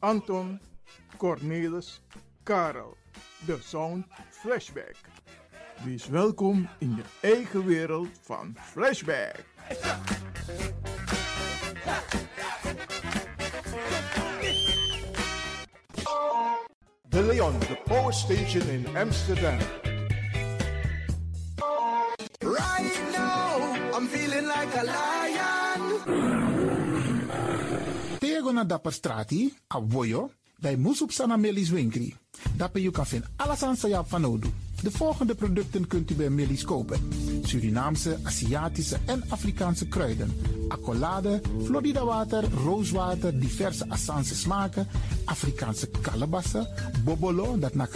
Anton, Cornelis, Karel. De Sound Flashback. Wees welkom in je eigen wereld van Flashback. De Leon, de power station in Amsterdam. Right now, I'm feeling like a lion. Na a voyo, bij Moesop Sana Melis Winkri. Daarbij je kan vinden alles aan Sayap van Odu. De volgende producten kunt u bij Melis kopen. Surinaamse, Aziatische en Afrikaanse kruiden. Accolade, Florida water, rooswater, diverse Assange smaken, Afrikaanse kalebassen, bobolo, dat na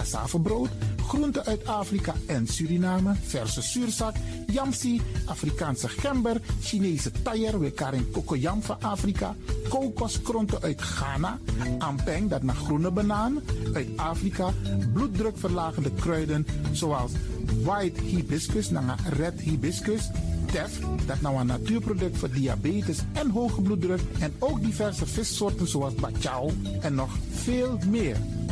brood, groenten uit Afrika en Suriname, verse zuurzak, yamsi, Afrikaanse gember, Chinese taier, we karing kokoyam van Afrika, kokoskronten uit Ghana, ampeng, dat naar groene banaan, uit Afrika, bloeddrukverlagende kruiden zoals white hibiscus, naar red hibiscus, tef, dat nou een natuurproduct voor diabetes en hoge bloeddruk en ook diverse vissoorten zoals bachao en nog veel meer.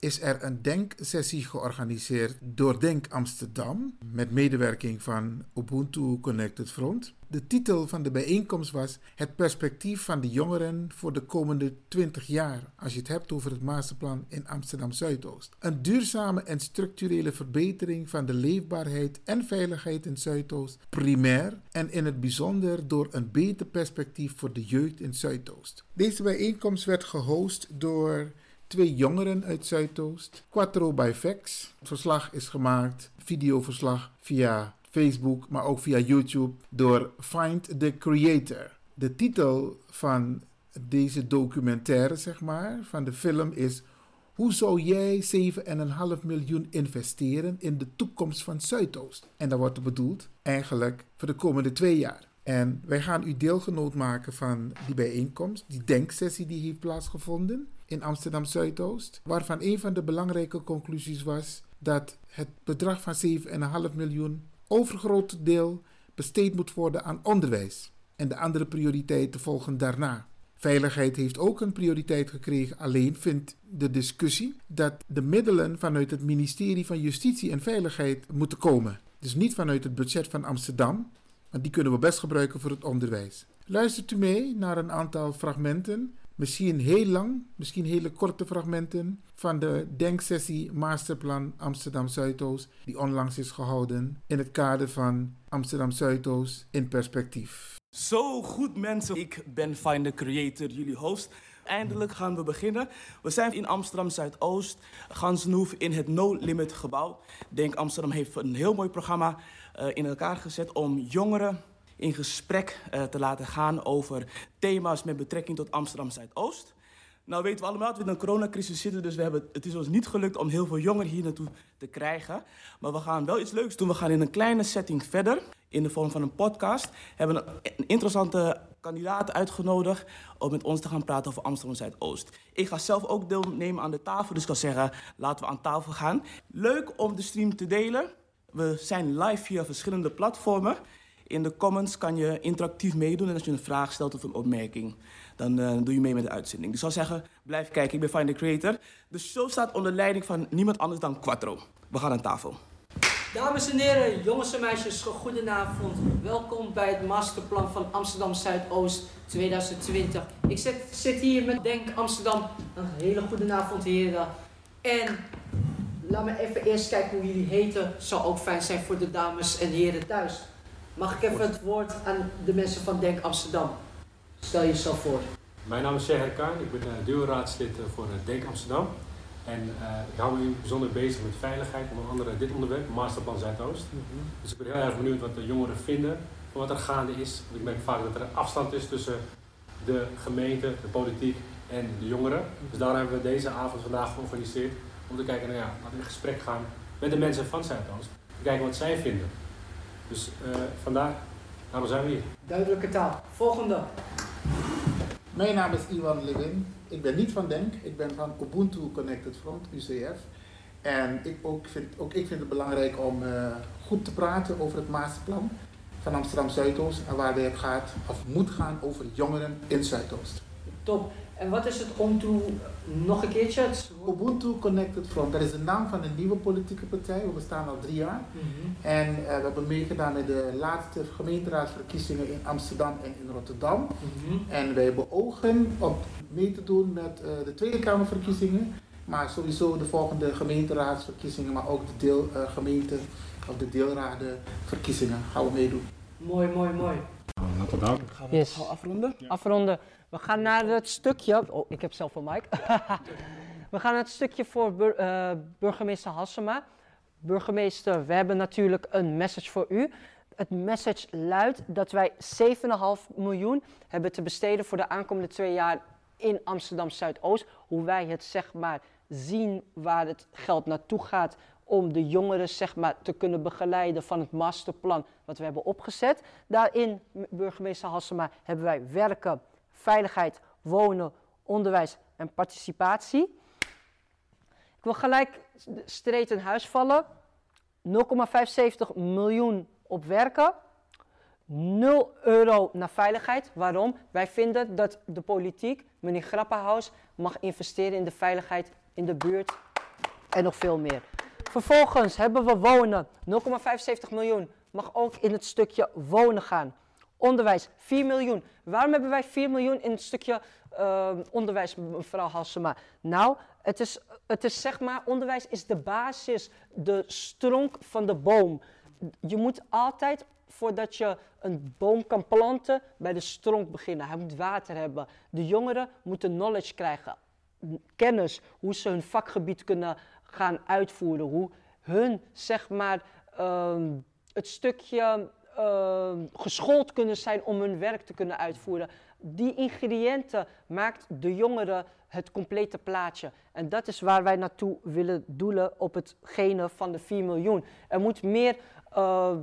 is er een denksessie georganiseerd door Denk Amsterdam met medewerking van Ubuntu Connected Front. De titel van de bijeenkomst was Het perspectief van de jongeren voor de komende 20 jaar, als je het hebt over het masterplan in Amsterdam Zuidoost. Een duurzame en structurele verbetering van de leefbaarheid en veiligheid in Zuidoost, primair en in het bijzonder door een beter perspectief voor de jeugd in Zuidoost. Deze bijeenkomst werd gehost door twee jongeren uit Zuidoost. Quattro by Vex. Het verslag is gemaakt, videoverslag via Facebook, maar ook via YouTube door Find the Creator. De titel van deze documentaire, zeg maar, van de film is hoe zou jij 7,5 miljoen investeren in de toekomst van Zuidoost? En dat wordt bedoeld eigenlijk voor de komende twee jaar. En wij gaan u deelgenoot maken van die bijeenkomst, die denksessie die heeft plaatsgevonden in Amsterdam Zuidoost, waarvan een van de belangrijke conclusies was dat het bedrag van 7,5 miljoen overgrote deel besteed moet worden aan onderwijs en de andere prioriteiten volgen daarna. Veiligheid heeft ook een prioriteit gekregen, alleen vindt de discussie dat de middelen vanuit het ministerie van Justitie en Veiligheid moeten komen. Dus niet vanuit het budget van Amsterdam, want die kunnen we best gebruiken voor het onderwijs. Luistert u mee naar een aantal fragmenten misschien heel lang, misschien hele korte fragmenten van de denksessie Masterplan Amsterdam Zuidoost, die onlangs is gehouden in het kader van Amsterdam Zuidoost in perspectief. Zo goed mensen, ik ben Find the Creator, jullie host. Eindelijk gaan we beginnen. We zijn in Amsterdam Zuidoost, Gansnoef in het No Limit gebouw. Denk Amsterdam heeft een heel mooi programma uh, in elkaar gezet om jongeren in gesprek uh, te laten gaan over thema's met betrekking tot Amsterdam Zuidoost. Nou weten we allemaal dat we in een coronacrisis zitten, dus we hebben, het is ons niet gelukt om heel veel jongeren hier naartoe te krijgen. Maar we gaan wel iets leuks doen. We gaan in een kleine setting verder, in de vorm van een podcast. We hebben een, een interessante kandidaat uitgenodigd om met ons te gaan praten over Amsterdam Zuidoost. Ik ga zelf ook deelnemen aan de tafel, dus ik kan zeggen, laten we aan tafel gaan. Leuk om de stream te delen. We zijn live via verschillende platformen. In de comments kan je interactief meedoen en als je een vraag stelt of een opmerking, dan uh, doe je mee met de uitzending. Dus ik zou zeggen, blijf kijken, ik ben Find the Creator. De show staat onder leiding van niemand anders dan Quattro. We gaan aan tafel. Dames en heren, jongens en meisjes, goedenavond. Welkom bij het masterplan van Amsterdam Zuidoost 2020. Ik zit, zit hier met Denk Amsterdam. Een hele goede avond, heren. En laat me even eerst kijken hoe jullie heten. Zou ook fijn zijn voor de dames en heren thuis. Mag ik even het woord aan de mensen van Denk Amsterdam? Stel jezelf voor. Mijn naam is Serger Kain, ik ben uh, deelraadslid uh, voor uh, Denk Amsterdam. En ik hou me bijzonder bezig met veiligheid, onder andere dit onderwerp, Masterplan Zuidoost. Mm -hmm. Dus ik ben heel erg benieuwd wat de jongeren vinden van wat er gaande is. Want ik merk vaak dat er afstand is tussen de gemeente, de politiek en de jongeren. Dus daarom hebben we deze avond vandaag georganiseerd om te kijken, nou ja, laten we in gesprek gaan met de mensen van Zuidoost. Te kijken wat zij vinden. Dus uh, vandaar, daarom zijn we hier. Duidelijke taal. Volgende. Mijn naam is Iwan Lewin. Ik ben niet van Denk, ik ben van Ubuntu Connected Front, UCF. En ik ook vind, ook ik vind het belangrijk om uh, goed te praten over het masterplan van Amsterdam Zuidoost en waar het gaat of moet gaan over jongeren in Zuidoost. Top. En wat is het Ubuntu, nog een keertje? Ubuntu Connected Front, dat is de naam van een nieuwe politieke partij. We bestaan al drie jaar. Mm -hmm. En uh, we hebben meegedaan met de laatste gemeenteraadsverkiezingen in Amsterdam en in Rotterdam. Mm -hmm. En wij beogen om mee te doen met uh, de Tweede Kamerverkiezingen. Maar sowieso de volgende gemeenteraadsverkiezingen, maar ook de deel, uh, gemeente of de deelradenverkiezingen gaan we meedoen. Mooi, mooi, mooi. Daar. Gaan we yes. afronden? Ja. Afronden. We gaan naar het stukje. Oh, ik heb zelf een mic. we gaan naar het stukje voor bur uh, burgemeester Hassema. Burgemeester, we hebben natuurlijk een message voor u. Het message luidt dat wij 7,5 miljoen hebben te besteden voor de aankomende twee jaar in Amsterdam Zuidoost. Hoe wij het zeg maar zien waar het geld naartoe gaat om de jongeren zeg maar, te kunnen begeleiden van het masterplan wat we hebben opgezet. Daarin, burgemeester Hassema, hebben wij werken, veiligheid, wonen, onderwijs en participatie. Ik wil gelijk streed in huis vallen. 0,75 miljoen op werken. 0 euro naar veiligheid. Waarom? Wij vinden dat de politiek, meneer Grappenhaus, mag investeren in de veiligheid in de buurt en nog veel meer. Vervolgens hebben we wonen. 0,75 miljoen mag ook in het stukje wonen gaan. Onderwijs, 4 miljoen. Waarom hebben wij 4 miljoen in het stukje uh, onderwijs, mevrouw Halsema? Nou, het is, het is zeg maar, onderwijs is de basis, de stronk van de boom. Je moet altijd, voordat je een boom kan planten, bij de stronk beginnen. Hij moet water hebben. De jongeren moeten knowledge krijgen, kennis, hoe ze hun vakgebied kunnen gaan uitvoeren. Hoe hun, zeg maar, uh, het stukje uh, geschoold kunnen zijn om hun werk te kunnen uitvoeren. Die ingrediënten maakt de jongeren het complete plaatje. En dat is waar wij naartoe willen doelen op hetgene van de 4 miljoen. Er moet meer uh,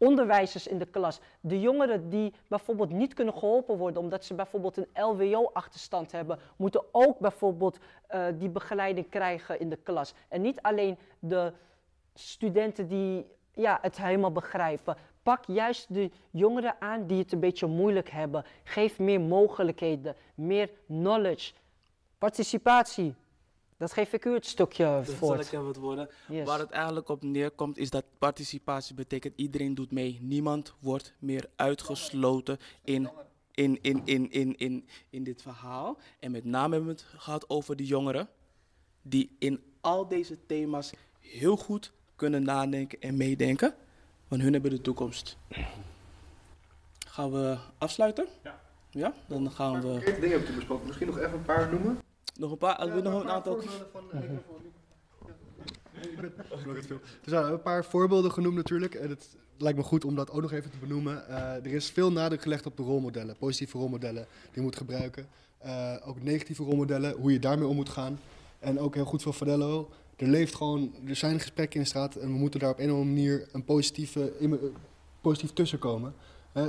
onderwijzers in de klas. De jongeren die bijvoorbeeld niet kunnen geholpen worden omdat ze bijvoorbeeld een LWO-achterstand hebben, moeten ook bijvoorbeeld uh, die begeleiding krijgen in de klas. En niet alleen de studenten die ja, het helemaal begrijpen. Pak juist de jongeren aan die het een beetje moeilijk hebben. Geef meer mogelijkheden, meer knowledge, participatie. Dat geef ik u het stukje voor. Dat zal ik worden. Yes. Waar het eigenlijk op neerkomt is dat participatie betekent iedereen doet mee. Niemand wordt meer uitgesloten in, in, in, in, in, in, in dit verhaal. En met name hebben we het gehad over de jongeren die in al deze thema's heel goed kunnen nadenken en meedenken. Want hun hebben de toekomst. Gaan we afsluiten? Ja. Ja, dan gaan we... dingen hebben we besproken. Misschien nog even een paar noemen. Nog een paar, als we nog een aantal. Er zijn een paar voorbeelden genoemd natuurlijk. En het lijkt me goed om dat ook nog even te benoemen. Uh, er is veel nadruk gelegd op de rolmodellen, positieve rolmodellen die je moet gebruiken. Uh, ook negatieve rolmodellen, hoe je daarmee om moet gaan. En ook heel goed voor Fadello. Er leeft gewoon, er zijn gesprekken in de straat en we moeten daar op een of andere manier een positieve, positief tussenkomen. Uh,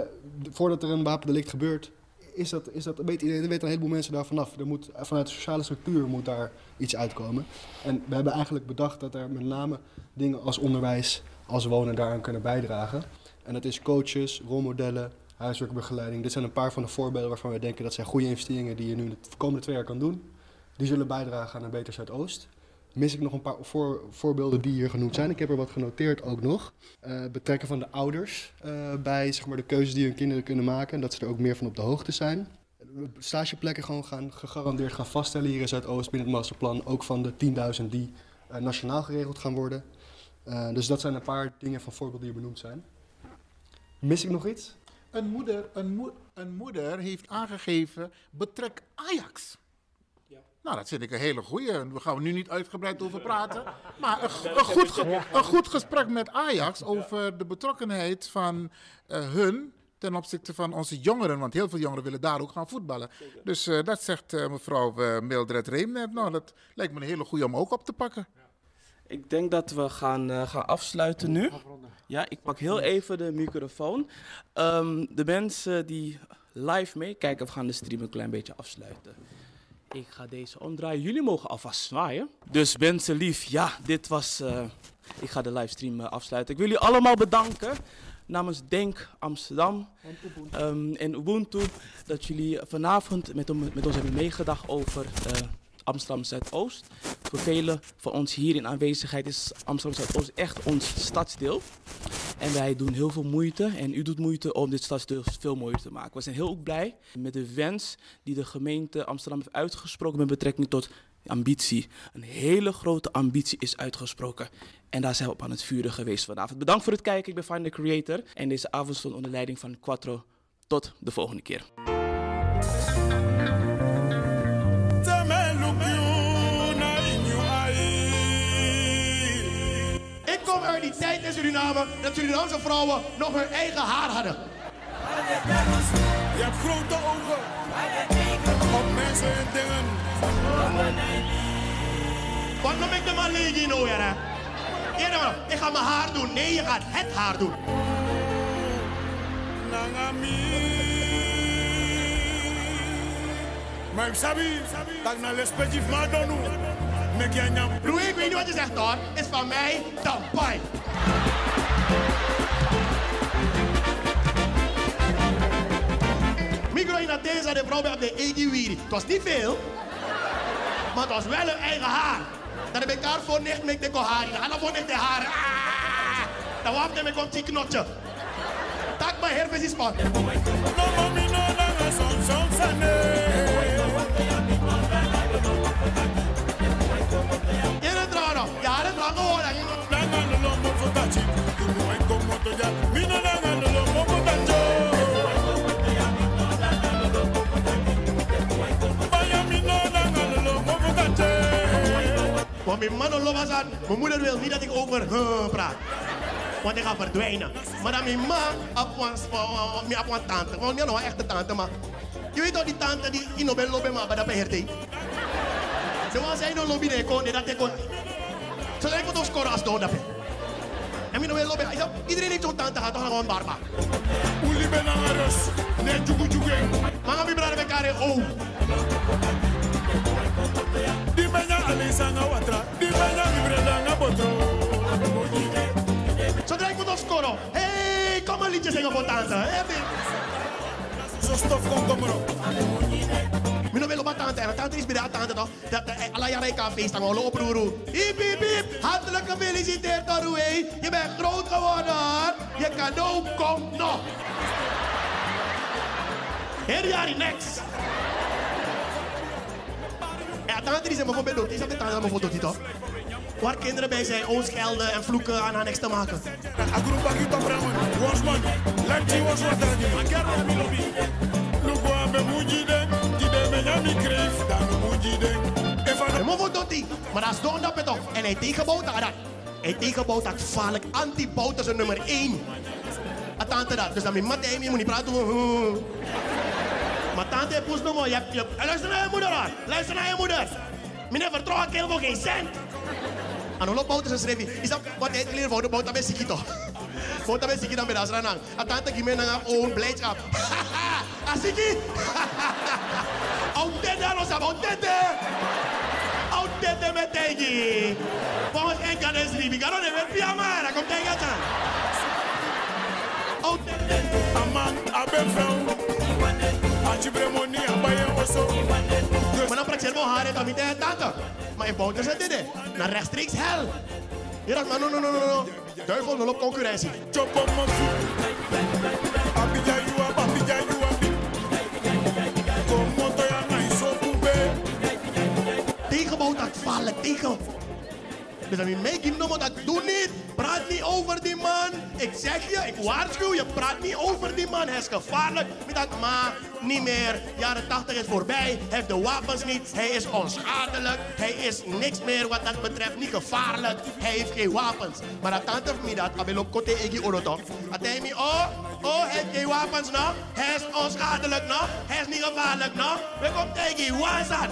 voordat er een wapendelict gebeurt, is dat, is dat, weet, iedereen, weten een heleboel mensen daar vanaf. Moet, vanuit de sociale structuur moet daar iets uitkomen. En we hebben eigenlijk bedacht dat er met name dingen als onderwijs, als wonen daaraan kunnen bijdragen. En dat is coaches, rolmodellen, huiswerkbegeleiding. Dit zijn een paar van de voorbeelden waarvan wij denken dat zijn goede investeringen die je nu de komende twee jaar kan doen. Die zullen bijdragen aan een beter Zuidoost mis ik nog een paar voor, voorbeelden die hier genoemd zijn. Ik heb er wat genoteerd ook nog. Uh, betrekken van de ouders uh, bij zeg maar, de keuzes die hun kinderen kunnen maken. En dat ze er ook meer van op de hoogte zijn. Stageplekken gewoon gaan, gegarandeerd gaan vaststellen hier in Zuidoost binnen het masterplan. Ook van de 10.000 die uh, nationaal geregeld gaan worden. dus dat zijn een paar dingen van voorbeelden die benoemd zijn. Mis ik nog iets? Een moeder, een, een moeder heeft aangegeven, betrek Ajax. Nou, dat vind ik een hele goeie. Daar gaan we nu niet uitgebreid over praten. Maar een, een, goed, een goed gesprek met Ajax over de betrokkenheid van uh, hun ten opzichte van onze jongeren. Want heel veel jongeren willen daar ook gaan voetballen. Dus eh, dat zegt eh, mevrouw uh, Mildred Reem net. Nou, dat lijkt me een hele goede om ook op te pakken. Ik denk dat we gaan, uh, gaan afsluiten nu. Ja, ik pak heel even de microfoon. Um, de mensen die live meekijken, we gaan de stream een klein beetje afsluiten. Ik ga deze omdraaien. Jullie mogen alvast zwaaien. Dus mensen lief, ja, dit was... Uh, ik ga de livestream uh, afsluiten. Ik wil jullie allemaal bedanken namens Denk Amsterdam en Ubuntu, um, en Ubuntu dat jullie vanavond met, met ons hebben meegedacht over uh, Amsterdam Zuidoost. Voor velen van ons hier in aanwezigheid is Amsterdam Zuidoost echt ons stadsdeel. En wij doen heel veel moeite en u doet moeite om dit stadsdeel veel mooier te maken. We zijn heel blij met de wens die de gemeente Amsterdam heeft uitgesproken met betrekking tot ambitie. Een hele grote ambitie is uitgesproken. En daar zijn we op aan het vuren geweest vanavond. Bedankt voor het kijken. Ik ben Find the Creator. En deze avond stond onder leiding van Quattro. Tot de volgende keer. Suriname dat Surinaamse vrouwen nog hun eigen haar hadden. Je hebt grote ogen op mensen en dingen. Wat noem ik de liggen nou? Eerder ik ga mijn haar doen. Nee, je gaat het haar doen. Nangami. Maar ik sabi, dat ik naar respectief maar jij. Broer, ik weet niet wat je zegt hoor. Is van mij dan pai. Micro in deze de vrouw op de Egiwiri. Het was niet veel, maar het was wel een eigen haar. Dat heb ik daar voor niet met de haar. Dan voor niet de haar. Ah! Dan wacht ik komt die knotje. Tak maar herpes is pat. No mami no nanga son Want mijn man en was aan. Mijn moeder wil niet dat ik over huh, praat. Want ik ga verdwijnen. Maar dan mijn ma op een tante. Want ja, nou een echte tante, maar. Je weet toch die tante die in Nobel lobby maar bij dat beheert. Ze was zijn no lobby de kon dat ik kon. Zo lijkt het ook scoren als dood. En mijn Nobel lobby. Iedereen heeft zo'n tante gehad, toch gewoon barba. Uli ben aros. Ne jugu jugu. Manga mi brada bekare oh. Di benya alisanga watra. Di benya mi brada ngabotro. Zodra ik moet opscoren. Hé, hey, kom een liedje zingen voor tante. Hey, Kom erop. Mino wil op tante is bij de? Dat alla jaren ik aan feest aan holo oproeru. Hiep hiep hiep. Hartelijk gefeliciteerd Norway. Je bent groot geworden. Je cadeau komt nog. Heel jaar next. Ja, tante zijn bijvoorbeeld dood. Die zat de tante toch? Waar kinderen bij zijn, oonschelden en vloeken aan haar niks te maken. Menyami kreef. Dan. En mijn foto die. Maar dat is door dat toch. En hij tegenbouwt dat. Hij tegenbouwt dat gevaarlijk anti-bout is nummer 1. Tante dat. Dus dan mijn mat, je moet niet praten. Maar tante poes nog je hebt, je, Luister naar je moeder. Luister naar je moeder. Meneer voor geen cent. En hoe loopt ze schreef Is dat wat hij leren voor de bouten bij Sikito? Bouten bij Sikito bij Dasranang. A tante men aan own blijdschap. Asiki. Autete los autete. Autete met tegi. Vamos en kan es ribi. Garo ne ver piamara. Kom tegen het aan. Autete. Aman abefrau. Achibremoni abaye oso. Maar dan praat je helemaal haar en niet tante. Maar in bouten zit dit. Naar rechtstreeks hel. Je dacht, maar no, no, no, no, no. Duivel, nul op concurrentie. Chop op mijn voet. Dat tegen. Dus moet je dat doe niet. Praat niet over die man. Ik zeg je, ik waarschuw je, praat niet over die man. Hij is gevaarlijk. Met dat maar niet meer. Jaren 80 is voorbij. Hij heeft de wapens niet. Hij is onschadelijk. Hij is niks meer wat dat betreft. Niet gevaarlijk. Hij heeft geen wapens. Maar dat tante me dat. Abel kote egi oroto. Atei mi oh. Oh, hij heeft geen wapens nog. Hij is onschadelijk nog. Hij is niet gevaarlijk nog. We komen tegen Wazan.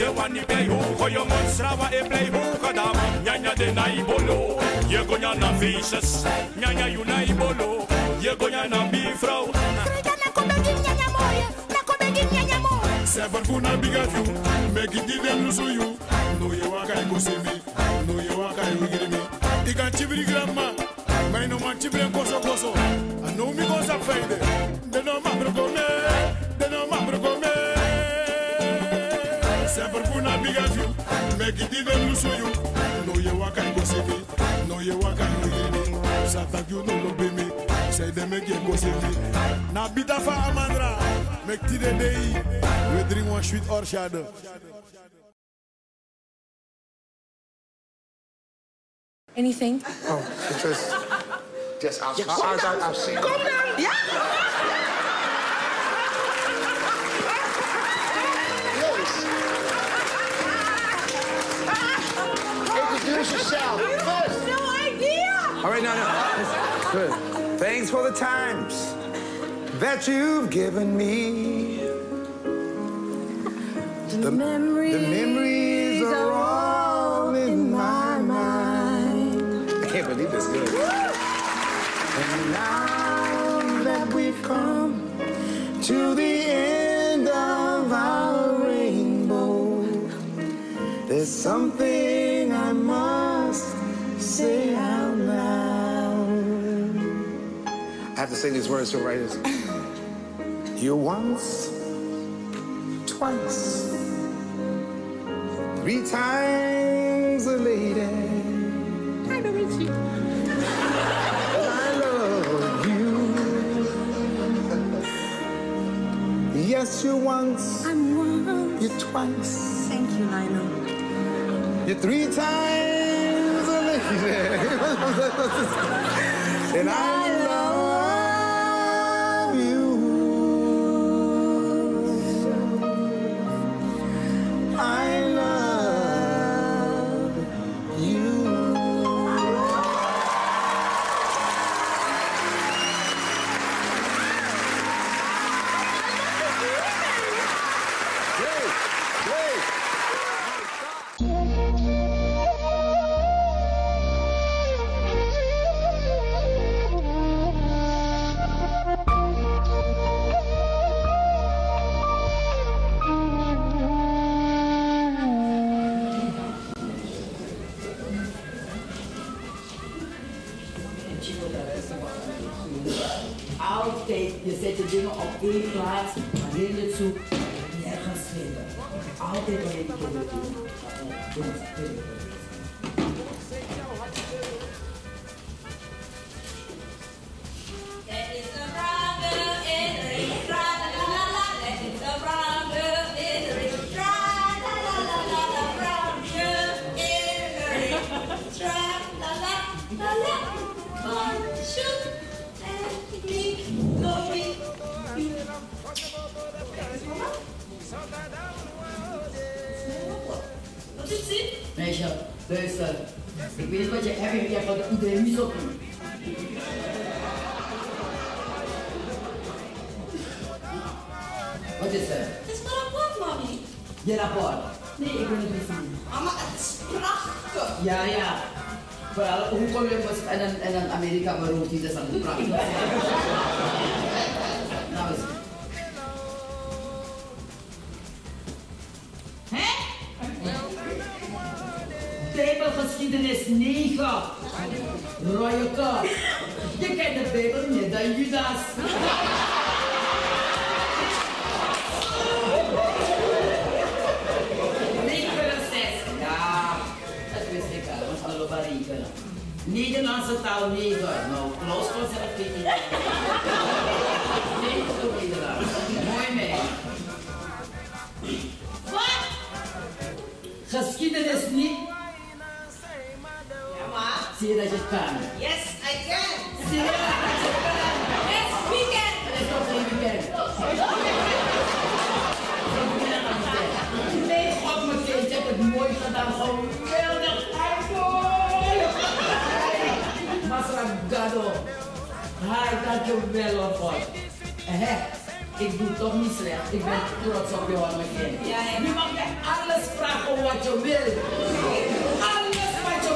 De wani play hoog, je monstra e play hoog dam. Nyanya de na ibolo, je gonya na vicious. Nyanya you na ibolo, je gonya na bifrau. Seven kuna biga view, make it even lose you. No ye waka go see me, no ye waka you get me. Ika chibiri grandma, may no man chibiri koso koso. I know me go sa fade. De no ma bro Seven kuna biga view, make it even lose you. No ye waka go see me, no ye waka you get me. Sata you no lo be me. Say they make you go see me. Na bita fa amandra, make ti de day. We drink one sweet orchard. Anything? Oh, just, just I'll, Yeah, I'll, calm I'll, down. I'll sing. Calm down. Yeah. Introduce yourself first. No idea. All right, no, no. Good. Thanks for the times that you've given me. The memories, the memories are all in my mind. I can't believe this good. And now that we've come to the end of our rainbow, there's something say out loud. I have to say these words to writers. You once, twice, three times a lady. Hi, Richie. I love you. Yes, you once. I'm once. You twice. Thank you, Lionel. You three times a lady. and Ik weet wat je hebt en je hebt wat iedereen niet op doen. Wat is er? Het is mijn rapport, mami. Je rapport. Nee, ik wil het niet zien. Mama, het is prachtig. Ja, ja. Vooral hoe Columbus en dan, en dan Amerika beroemd is, dat is prachtig. Bijbelgeschiedenis 9. Rode kaart. Je kent de Bijbel meer dan Judas. Rekenen 6. Ja, dat wist ik al. Want alle maar rekenen. Nederlandse taal 9. Nou, Klaus kon zelf geen idee. Nee, voor Nederlands. Mooi mee. Wat? Geschiedenis niet. Ja, je dat je kan? Yes, I can. Zie je dat je kan? Yes, we can. Het is nog geen weekend. Nee, god mijn kind, je hebt het mooi gedaan. Geweldig. Hey, Masra Gado. dankjewel God. Hè, ik doe toch niet slecht. Ik ben trots op jou, mijn kind. Nu mag je alles vragen wat je wil.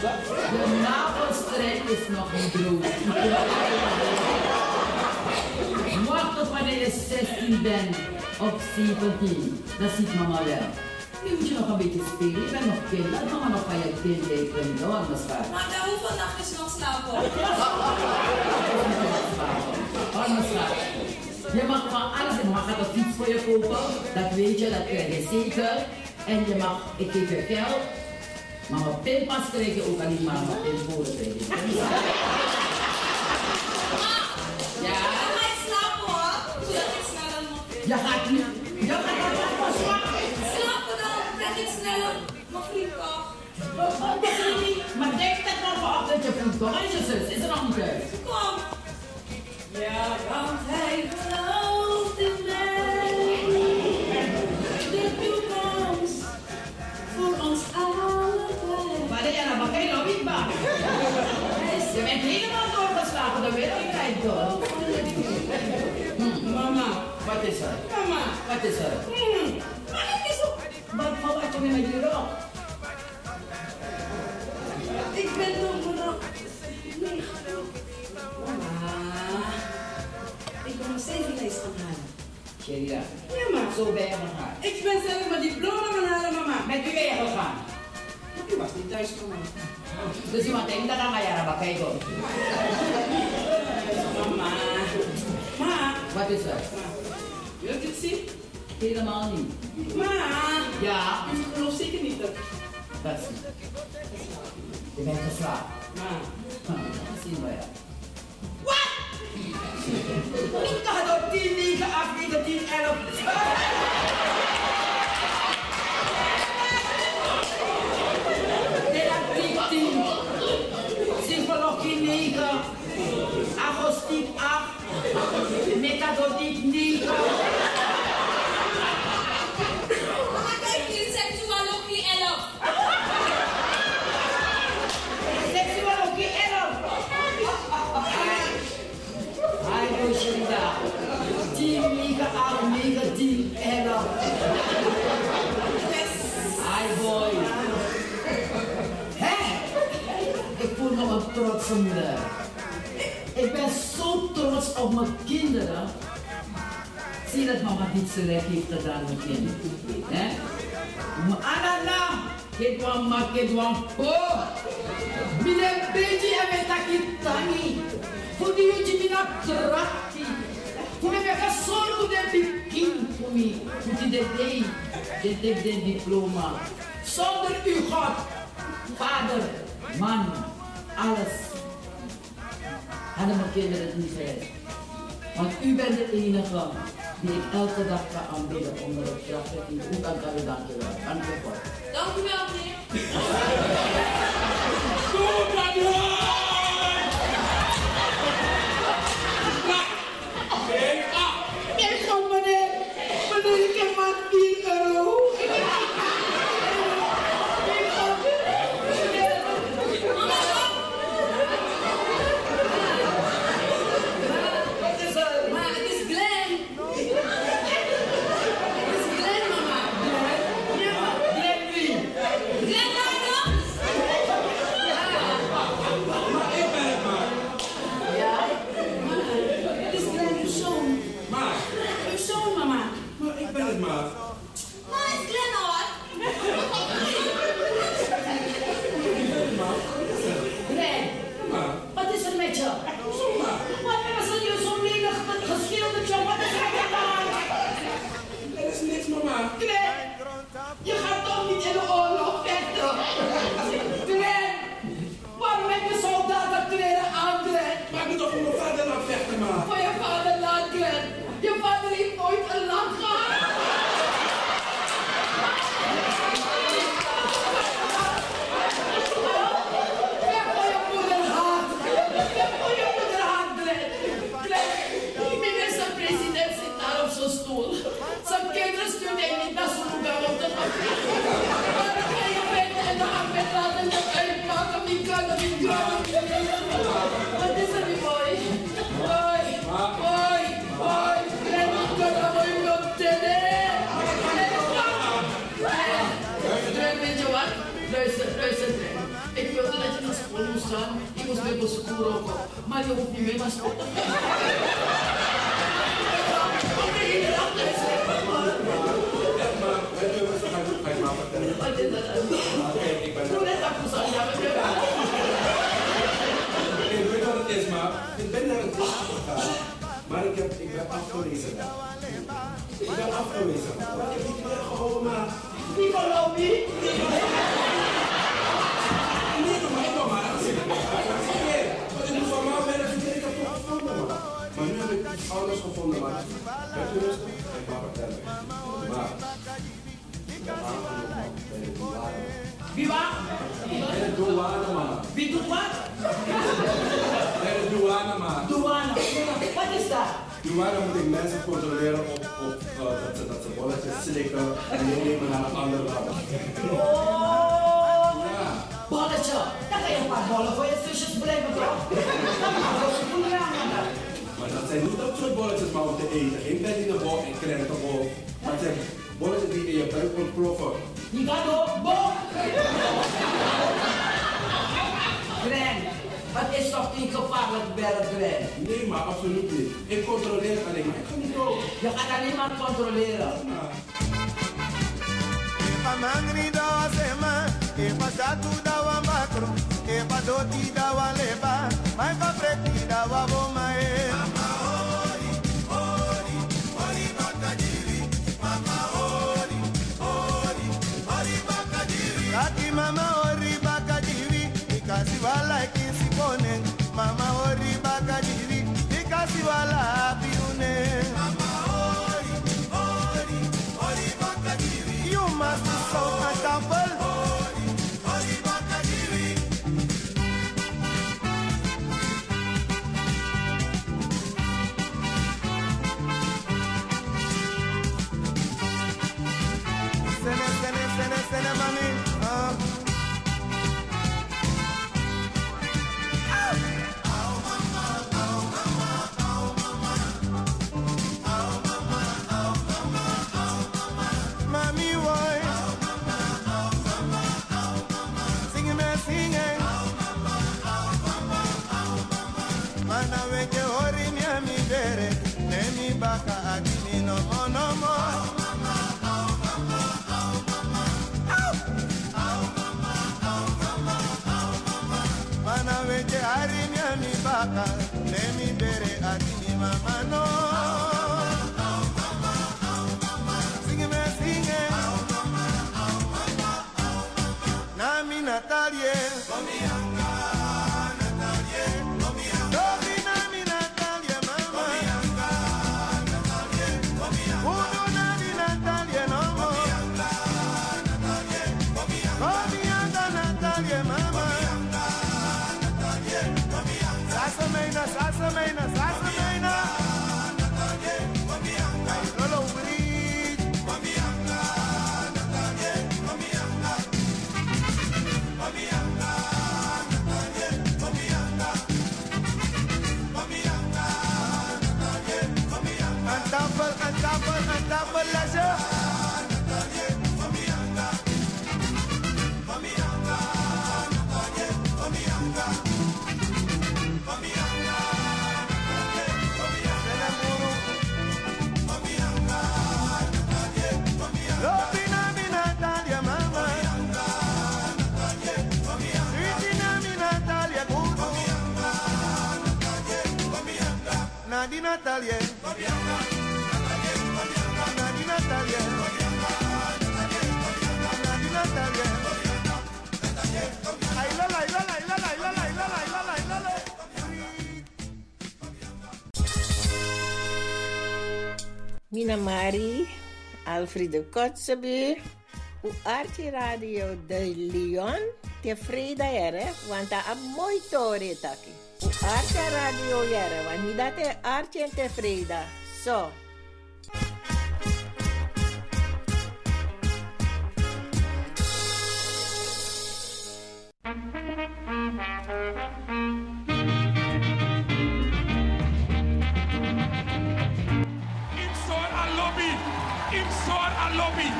De navelstrijd is nog niet groot. Wacht tot wanneer je 16 bent of 17. Dat ziet mama wel. Nu moet je nog een beetje spelen. Je bent nog kind. Laat mama nog van je kind leven. Hoor, mijn schat. Maar dan hoeveel nachtjes nog slapen? Mijn schat. Je mag van alles. Je mag een fiets voor je kopen. Dat weet je, dat krijg je zeker. En je mag, ik geef je geld. Maar mijn pinpas krijg je ook alleen maar mijn pinpolen krijg je. Ja. Ga ik slapen hoor. Zodat ik sneller nog Je gaat niet. Je gaat pas slapen. Slapen dan, dat ik sneller mijn vriend kocht. Maar denk dat nog op dat je vriend komt. Is zus? Is er nog niet thuis? Kom. Ja, want hij gelooft in bent helemaal doorgeslagen, dat weet ik niet door. Mama, wat is er? Mama. Wat is er? Hmm. Maar. Wat er weer met je rok? Ik ben nummer 9. Mama. Ik ben mijn zevenlijst aan het halen. Sheria. Ja, ma. Zo ben je gegaan. Ik ben zelf mijn diploma gaan halen, mama. Met wie ben je gegaan? U was niet thuis, mama. Dus denkt dat aan mij jaren maar kijk op. Mama. Ma. Wat is er? Wilt u het zien? Helemaal niet. Ma. Ja. U gelooft zeker niet dat... Dat is niet. Je bent gevraagd. Ma. Dat zien we ja. Wat? Ik dacht dat 10, 9, 8, 9, 10, 11. Op mijn kinderen. Zie dat mama niet slecht heeft gedaan. Hè? Maar Anana, dit wan mak, dit wan po. Mine beji en met takitani. Voor die uji mina trati. Voor me meka solo de bikin voor. Moet je dit ding, dit dit dit diploma. Zonder u God, vader, man, alles. Hadden mijn kinderen het niet gered. Want u bent de enige die ik elke dag kan aanbidden onder het krachtige in. Hoe kan ik u dankjewel? Dank je God. Dank u wel, meneer. Ook op. Maar je hoeft niet meer naar school te gaan. ik ben... Het naar klas gegaan. Maar ik, heb, ik ben afgewezen. Ik ben afgewezen. Ik heb niet maar... je rustig? Ik ga vertellen. Maar... Bij de douane. Wie waar? Bij de douane, man. Wie doet wat? Bij de douane, man. Douane. Wat is dat? Douane moet ik mensen controleren op, op uh, dat, ze, dat ze bolletjes slikken en meenemen naar een ander land. Oh, bolletje. Dan ga je een paar bollen voor je zusjes brengen, toch? Ze doen ramen. Maar dat zijn niet dat soort bolletjes maar om te eten. Geen bol en krentenbol. Maar het zijn bolletjes die in je buik ontploffen. Die gaat door, bom! Gren, wat is toch niet gevaarlijk werk, Gren? Nee, maar absoluut niet. Ik controleer alleen maar. Ik ga niet dood. Je gaat alleen maar controleren. Mangri dawa sema, dawa makro, Padoti dawa leba, my fabric dawa bomae. Mama oh. semanas. Ay lala, ay lala, ay lala, ay lala Mina Mari, Alfredo Kotzebue, o Arte Radio de Leon, tevreden ere, want dat is mooi tore taki. Arce Radio Yerevan, mi date Arcente Frida, so. Inside a lobby, inside a lobby.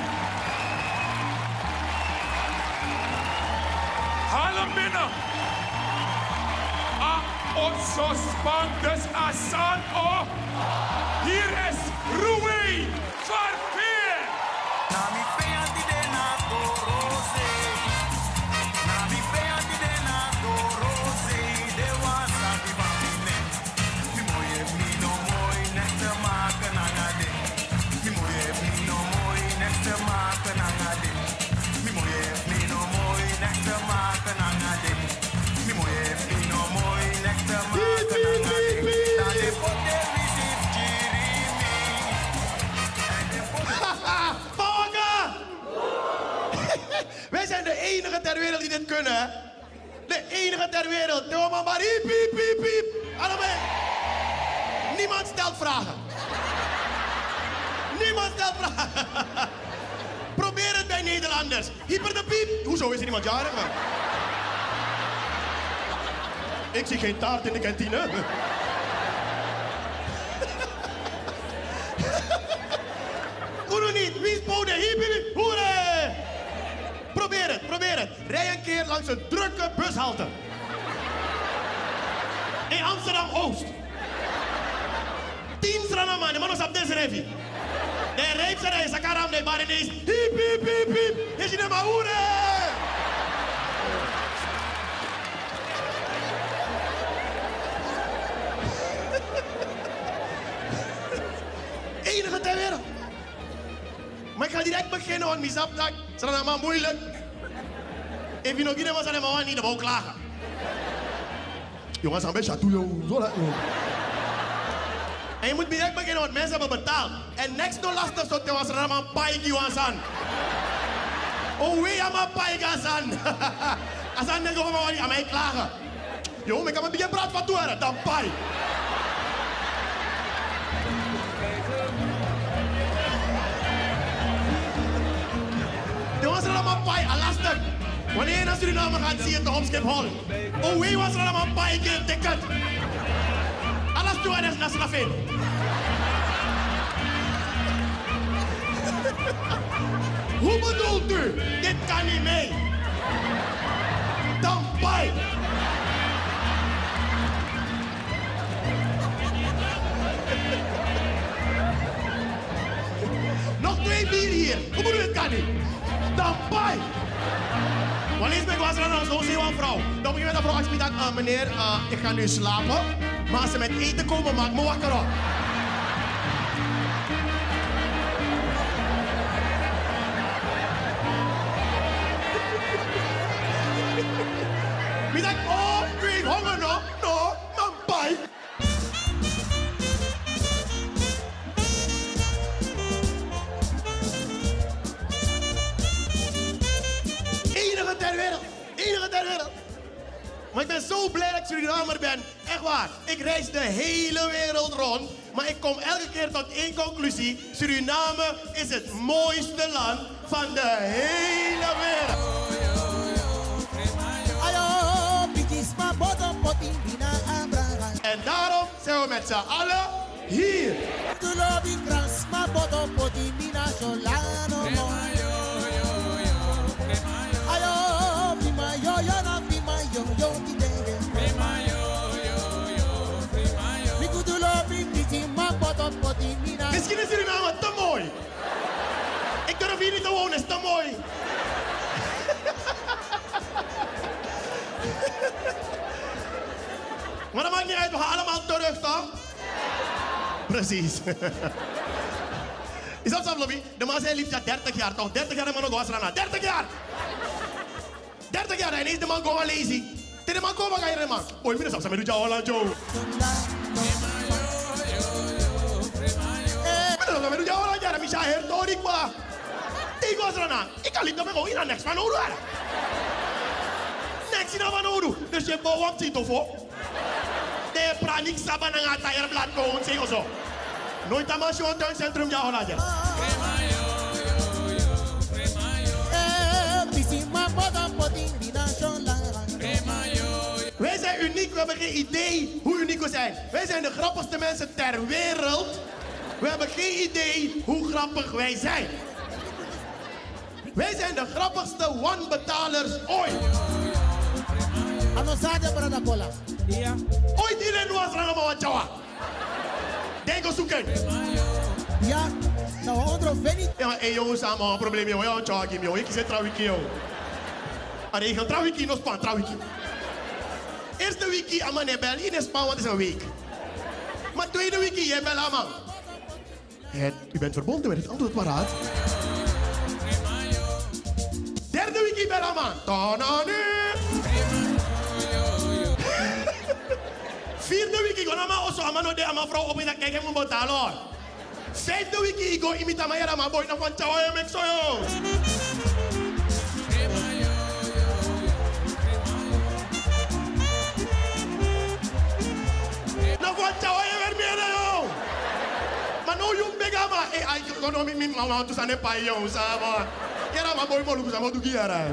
Harlem Ah, osso spandes asan oh. Hier is Rui van kunnen? De enige ter wereld. Doe maar maar piep, piep, piep. Allemaal. Niemand stelt vragen. Niemand stelt vragen. Probeer het bij Nederlanders. Hyper de piep. Hoezo is er iemand jarig? Ik zie geen taart in de kantine. Rij een keer langs een drukke bushalte. In Amsterdam-Oost. Tien stranaman, de mannen op deze revi. De reep zijn hij, sakaram, de bar ineens. Hiep, hiep, hiep. Is je maar hoera! Enige ter wereld. Maar ik ga direct beginnen, want misap dat is moeilijk. If je nog niet was aan hem niet, dan wou ik klagen. Jongens, een beetje toe, joh. Zo joh. En je moet direct beginnen, want mensen hebben betaald. En next no lastig zo te was er een paiki was aan. Oh, we hebben een paiki aan. Als aan nego van aan mij klagen. Jongen, ik heb een beetje praat van toe, dan pai. Jongens, er allemaal pai, lastig. Wanneer je naar Suriname gaat, zie je het op Schiphol. Oh, wie was er allemaal pai, keer ticket. Alles toe, en naar Slafin. Hoe bedoelt u? Dit kan niet mee. Dan pai. Nog twee bier hier. Hoe bedoel je, het kan niet? Dan pai. Wanneer ik was er dan zo zie een vrouw. Dan begin je met de vrouw als je uh, meneer, uh, ik ga nu slapen. Maar als ze met eten komen, maak me wakker op. Suriname is het mooiste land van de hele wereld. En daarom zijn we met z'n allen hier. Misschien is Suriname te mooi. Ik durf hier niet te wonen, is te mooi. maar dat maakt niet uit, we gaan allemaal terug, toch? Precies. Is dat zo, Lobby? De man liefst ja 30 jaar, toch? 30 jaar en man ook was eraan. 30 jaar! 30 jaar, en ineens de man gewoon lazy. Tegen de man komen, ga je de man. Oei. Misha, her, torik, ma. Ik was eraan. Ik kan niet meer gewoon in een next van Odo. Next in van Odo. Dus je bouwt wat zit of De pranik saban ang atayar blad ko, unsi ko so. Nooit aan masyo ang tuincentrum niya, Holland, Joe. Wij zijn uniek, we hebben geen idee hoe uniek we zijn. Wij zijn de grappigste mensen ter wereld. We hebben geen idee hoe grappig wij zijn. Wij zijn de grappigste one-betalers ooit. Anosade brada cola. Ja. Ooit iedereen was er allemaal wat jawa. Denk eens zoeken. Ja, nou onder Benny. Ja, maar hey, jongens, samen een probleem, jongen. Ja, tja, Kim, jongen. Ik zit trouwens, jongen. Ik ga trouwens, nog span, trouwens. Eerste weekie, aan mijn bel. In span, want het is een week. Maar tweede weekie, jij bel aan man. Het, u bent verbonden met het antwoord paraat. Derde weekie, bel aan man. Tananu. Vierde week, ik ga naar mijn osso, amano de ama vrouw op in dat kijken moet betalen. Vijfde week, ik ga imita mijn jara, maar boy, nog van tjawa, giara.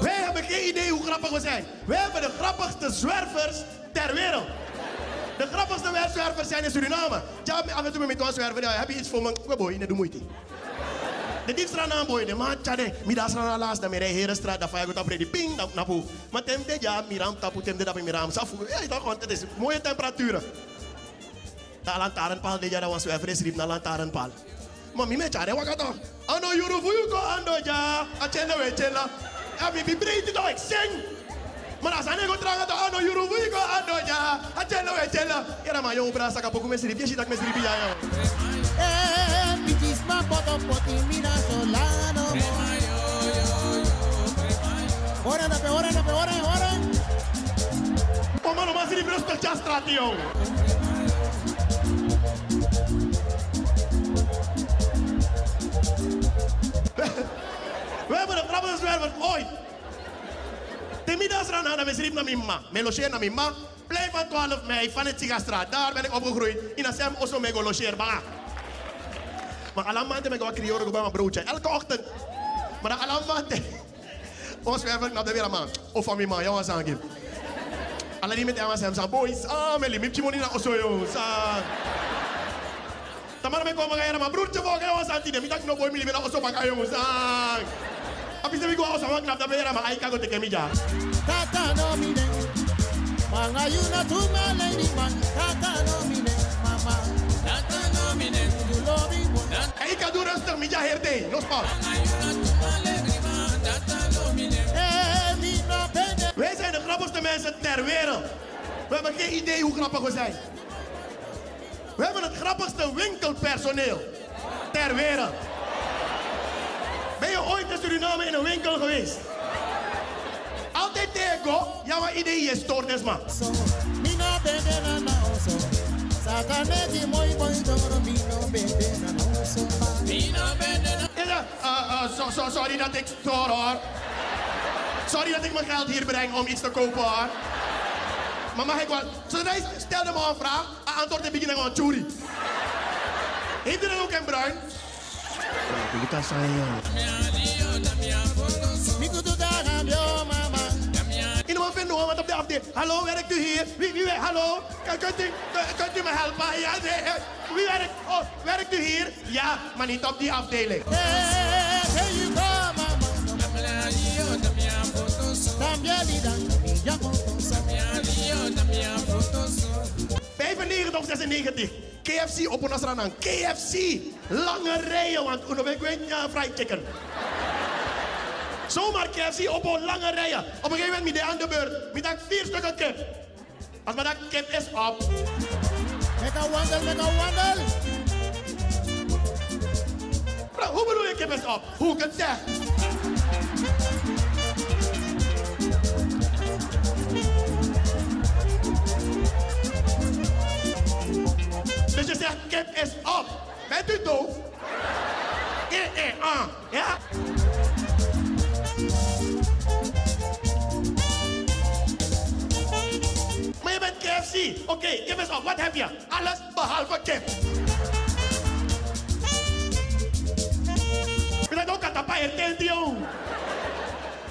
Wij hebben geen idee hoe grappig we zijn. Wij hebben de grappigste zwervers ter wereld. De grappigste zwervers zijn in Suriname. Ja, af en toe met een zwerver, ja, heb je iets voor me? Boy, net de moeite. De diepstraat aan boy, de man tjade, middags aan laatst, dan meer hele straat, dan vaak op die ping, dan napu. Maar tem de ja, miram tapu, tem de dat miram safu. Ja, toch, want het is mooie temperaturen. De lantaarnpaal, de ja, dat was zwerver, is riep naar lantaarnpaal. Maar mi me tjade, wat toch? Ano yuru fuyu ko ando ja, achende we chela. Ja, mi breed toch, ik zing. Als hij niet gaat toch, ano yuru fuyu ko ando ja, chela. Ja, maar jong, brasa kapoku me sirip, je ziet dat me sirip ja, ja. Eh, pitisma poto poti mira solano. Da pe, da pe, straat, jong. We hebben de grappigste zwerver ooit. De middags ran aan, we schreef mijn ma. Me logeer naar mijn ma. Blijf van 12 mei van het Sigastraat. Daar ben ik opgegroeid. In Assem Osso me go logeer ba. Maar alle maanden ben ik wat creëren bij mijn broodje. Elke ochtend. Maar dan alle maanden. Ons zwerver naar de weer man. Of van mijn ma, jou was aangeven. Alle die met hem zijn boys. Ah, me limit je money naar Osso yo. Sa. Tamara me komen gaan, maar broertje voor jou was aan het doen. Ik no boy, me limit naar Osso baka yo. Sa. Abi se mi go Osso, want knap dat weer maar ik kan go teken mi ja. Tata no mine. Manga you my lady man. Tata no mine. Mama. Tata no. You love. Ik kan doen rustig, mi ja herde. No. Wij zijn de grappigste mensen ter wereld. We hebben geen idee hoe grappig we zijn. We hebben het grappigste winkelpersoneel ter wereld. Ben je ooit in Suriname in een winkel geweest? Altijd tegen, ja, wat idee is stoort is. Moi doro mino bebe na na oso. Mina bebe na. Ja, uh, uh, so, so, sorry dat ik stoor hoor. Sorry dat ik mijn geld hier breng om iets te kopen hoor. Maar mag ik wel... Zodra hij stelde me een vraag, een antwoord te beginnen gewoon churi. Heeft u dan ook in bruin? Ja, dat zijn In hoor, wat op de afdeling. Hallo, werkt u hier? Wie, wie? Hallo? Kunt u, kun- kunt u me helpen? Ja, eh, wie werkt? Oh, werkt u hier? Ja, maar niet op die afdeling. Hey you go mama. Tambia lida. Ya fotos. 95 of 96. KFC op aan. KFC. Lange rijen, want uno weet ik ja, fried chicken. Zomaar KFC op een lange rijen. Op een gegeven moment met de aan de beurt. Met dat vier stukken kip. Als maar dat kip is op. Met een wandel, met een wandel. Bro, hoe bedoel je kip is op? Hoe ik het zeg? Dus je zegt kip is op. Bent u doof? Eh, eh, ah. Ja? Oké, Okay, give us wat What have? Alles behalve kip. Ik zijn ook aan het paard tegen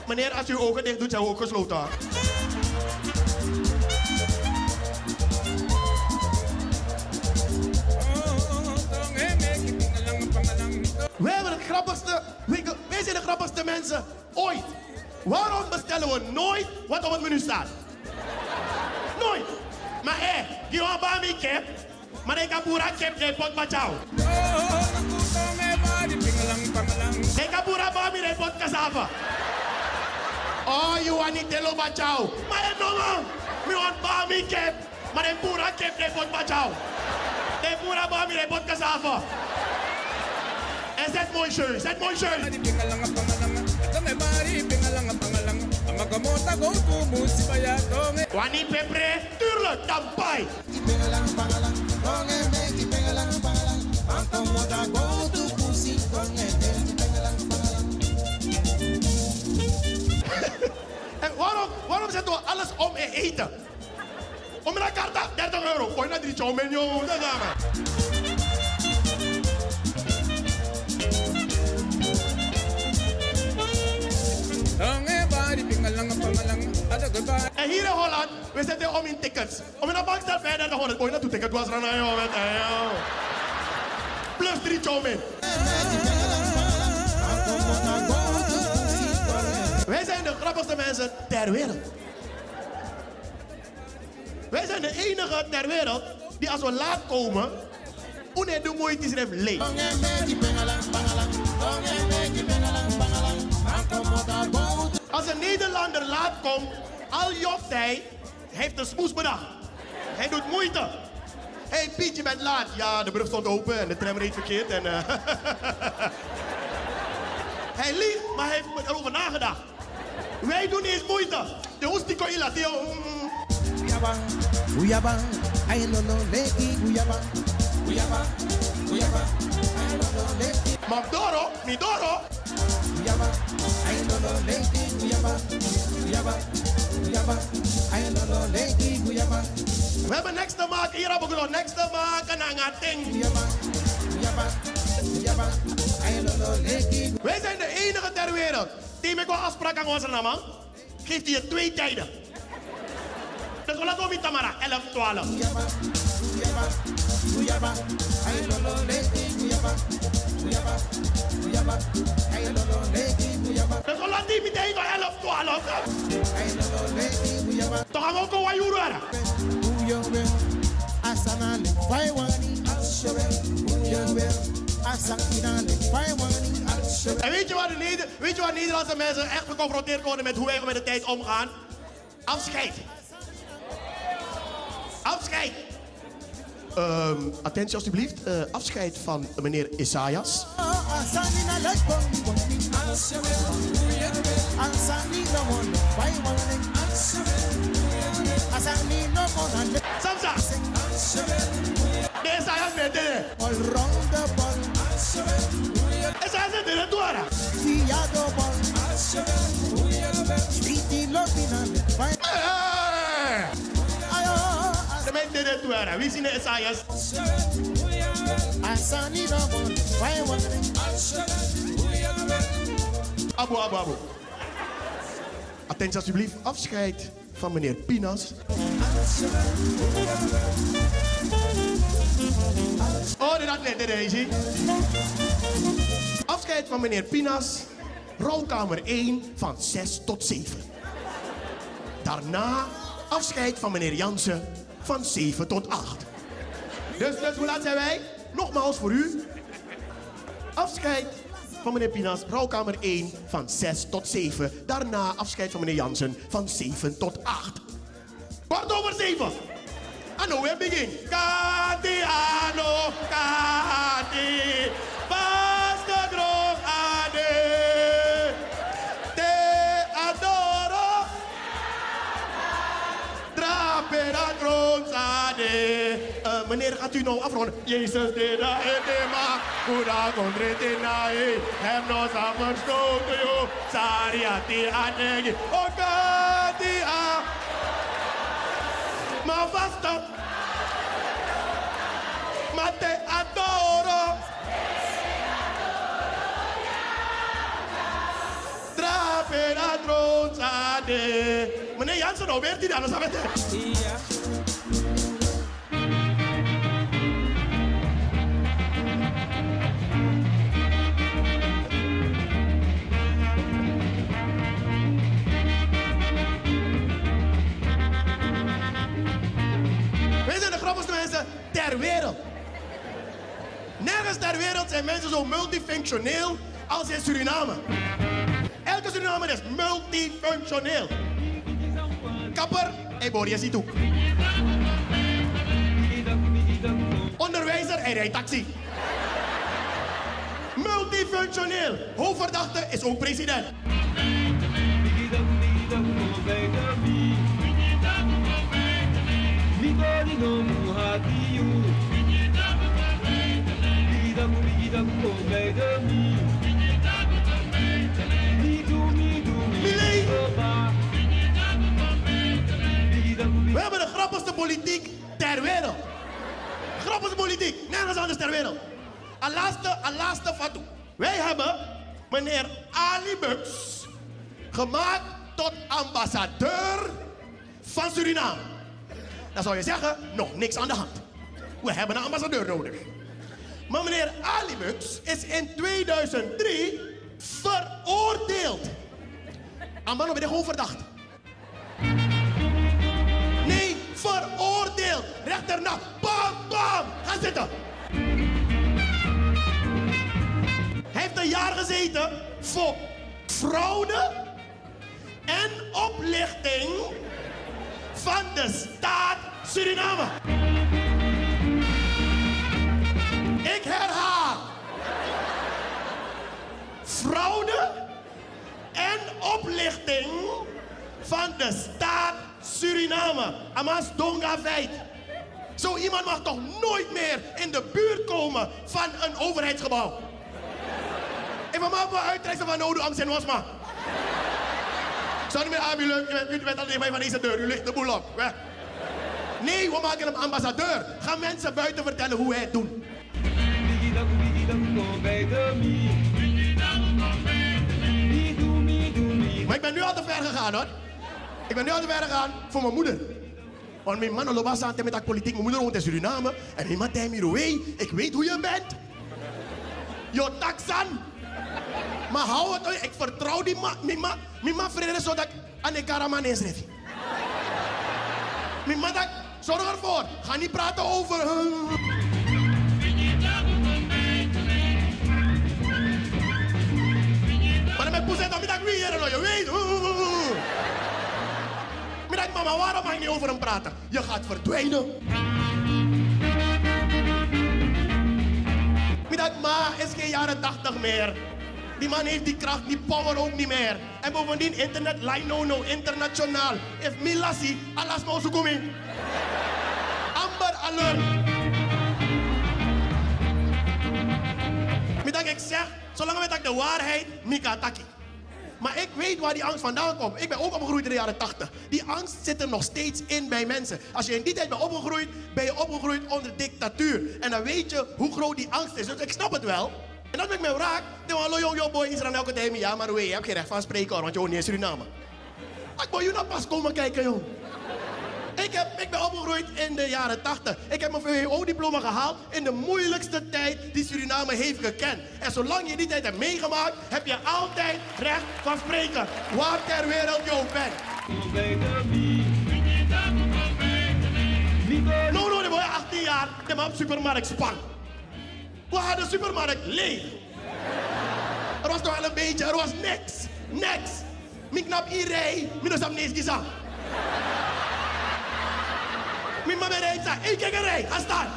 Meneer, als u uw ogen dicht doet, zijn we ook gesloten. We hebben het grappigste, wij zijn de grappigste mensen ooit. Waarom bestellen we nooit wat op het menu staat? Nooit! Maar hé, die gaan bij mij kip. Maar ik heb pura kip, nee, pot bachao. Ik heb bij mij, nee, pot cassava. Oh, you want niet telo bachao. Maar hé, no man. Mi want bij mij kip. Maar ik pura kip, nee, pot bachao. Nee, pura bij mij, nee, pot cassava. En zet mooi shirt, zet mooi shirt. Wani pepre, tuurlijk, dan pai. En waarom, waarom zetten we alles om in eten? Om een karta, 30 euro. Gooi naar drie dat gaan we. En hier in Holland, we zetten om in tickets. Om in een bank staat verder dan 100. Boy, naartoe ticket was aan jou met. Plus drie chomen. Wij zijn de grappigste mensen ter wereld. Wij zijn de enige ter wereld die als we laat komen, une de moeite is er leeg. Als een Nederlander laat komt, al jokt hij, heeft een smoes bedacht. Hij doet moeite. Hé hey, Piet, je bent laat. Ja, de brug stond open en de tram reed verkeerd. En, eh, hij liegt, maar hij heeft erover nagedacht. Wij doen eens moeite. De hoest die kon je laten. No no Magdoro, Midoro. We hebben niks te maken. Hier hebben we nog niks te maken aan het. Wij zijn de enige ter wereld die met een afspraak aan onze naam. Geeft je twee tijden. Dus we laten we Tamara, 11, 12. Guyaba, Guyaba, I no no leki Guyaba, Guyaba, Guyaba, I no no leki Guyaba. Dus we laten die meteen 11, 12. I no no leki Guyaba. Toch gaan we ook een wajuru Uyobe, asana le faiwani, ashobe, uyobe, asakina le faiwani, ashobe. En weet je, waar de Neder weet je waar Nederlandse mensen echt geconfronteerd worden met hoe wij met de tijd omgaan? Afscheid. Afscheid. Um, attentie alstublieft. Uh, afscheid van meneer Isaias. Samsa. Wie zien de one. Abu, abu, abu. Attentie alsjeblieft. Afscheid van meneer Pinas. Oh, had net de deze. Afscheid van meneer Pinas. Rolkamer 1 van 6 tot 7. Daarna afscheid van meneer Jansen van 7 tot 8. Dus, dus hoe laat zijn wij? Nogmaals voor u. Afscheid van meneer Pinas, rouwkamer 1 van 6 tot 7. Daarna afscheid van meneer Jansen van 7 tot 8. Kwart over 7. En nou we begin. Kati ano, kati. Pas de Trapera droog ade. Uh, meneer, gaat u nou afronden? Jezus, de da edema. Kuda kondrete nae. Hem no samen stoten yo. Sariati anegi. O kati a. Ma Wij zijn de sapete? mensen ter wereld. Nergens ter wereld zijn mensen zo multifunctioneel als in Suriname. Elke Surinamer is multifunctioneel. Kapper, hij boor je ziet. Onderwijzer, hij rijdt taxi. Multifunctioneel. Hoofdverdachte is ook president. We politiek ter wereld. Grappigste politiek, nergens anders ter wereld. Een laatste, een laatste fatu. Wij hebben meneer Ali Bux gemaakt tot ambassadeur van Suriname. Dan zou je zeggen, nog niks aan de hand. We hebben een ambassadeur nodig. Maar meneer Ali Bux is in 2003 veroordeeld. Amano ben je gewoon verdacht. Veroordeeld. Rechter na. Bam, bam. Ga zitten. Hij heeft een jaar gezeten voor fraude en oplichting van de staat Suriname. Ik herhaal. Fraude en oplichting van de staat Suriname. Amas Donga feit. Zo iemand mag toch nooit meer in de buurt komen van een overheidsgebouw. Even maar voor uittrekken van Nodu Amsen Wasma. Zou niet meer aanbieden, u bent alleen maar van deze deur, u ligt de boel op. Nee, we maken hem ambassadeur. Ga mensen buiten vertellen hoe hij het doet. Maar ik ben nu al te ver gegaan hoor. Ik ben nu al te ver gegaan voor mijn moeder. Want mijn man loopt aan met dat politiek. Mijn moeder woont in Suriname. En mijn man mij, ik weet hoe je bent. Je taxan. Maar hou het, ik vertrouw die man. Mijn man, mijn man vrede zodat ik aan de karaman inschrijf. Mijn man dat, zorg ervoor. Ga niet praten over... Maar dan ben ik dan ik weer je weet. Middag, mama, waarom mag je niet over hem praten? Je gaat verdwijnen. Middag, ma is geen jaren 80 meer. Die man heeft die kracht, die power ook niet meer. En bovendien, internet, line no no, internationaal. If Milasi, maar zo komen. Amber alert. Middag, ik zeg, zolang we de waarheid, Mika Taki. Maar ik weet waar die angst vandaan komt. Ik ben ook opgegroeid in de jaren 80. Die angst zit er nog steeds in bij mensen. Als je in die tijd bent opgegroeid, ben je opgegroeid onder dictatuur. En dan weet je hoe groot die angst is. Dus ik snap het wel. En dat ben ik me raak. Dan hallo jong jong boy Israël elke tijd. Ja, maar je hebt geen recht van spreken hoor, want je woont niet in Suriname. Ik wil je nou pas komen kijken, jong. Ik, heb, ik ben opgegroeid in de jaren 80. Ik heb mijn VWO-diploma gehaald in de moeilijkste tijd die Suriname heeft gekend. En zolang je die tijd hebt meegemaakt, heb je altijd recht van spreken. Waar ter wereld je ook bent. No, no, word je 18 jaar, op supermarkt span. We hadden de supermarkt leeg. Er was toch wel een beetje, er was niks. Niks. Ik knap hier rij, minus am niks Mijn mama rijdt, zei, ik ga rij, ga staan.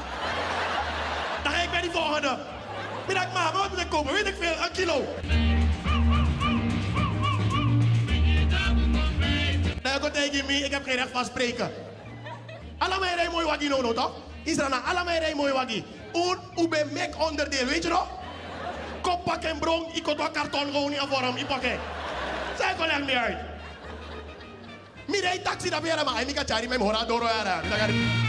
Dan ga ik bij die volgende. Middag, ma, wat moet ik kopen? Weet ik veel, een kilo. Dan ga ik mee, ik heb geen recht van spreken. Allemaal rij mooi waggie no, toch? Israël, allemaal rij mooi waggie. Un, u ben mek onderdeel, weet je nog? Kop pak en bron, ik wat karton gewoon niet voor hem, ik pak het. Zij kon echt niet uit. Mi rij taxi dat weer maar, en ik ga cari mijn hora door era.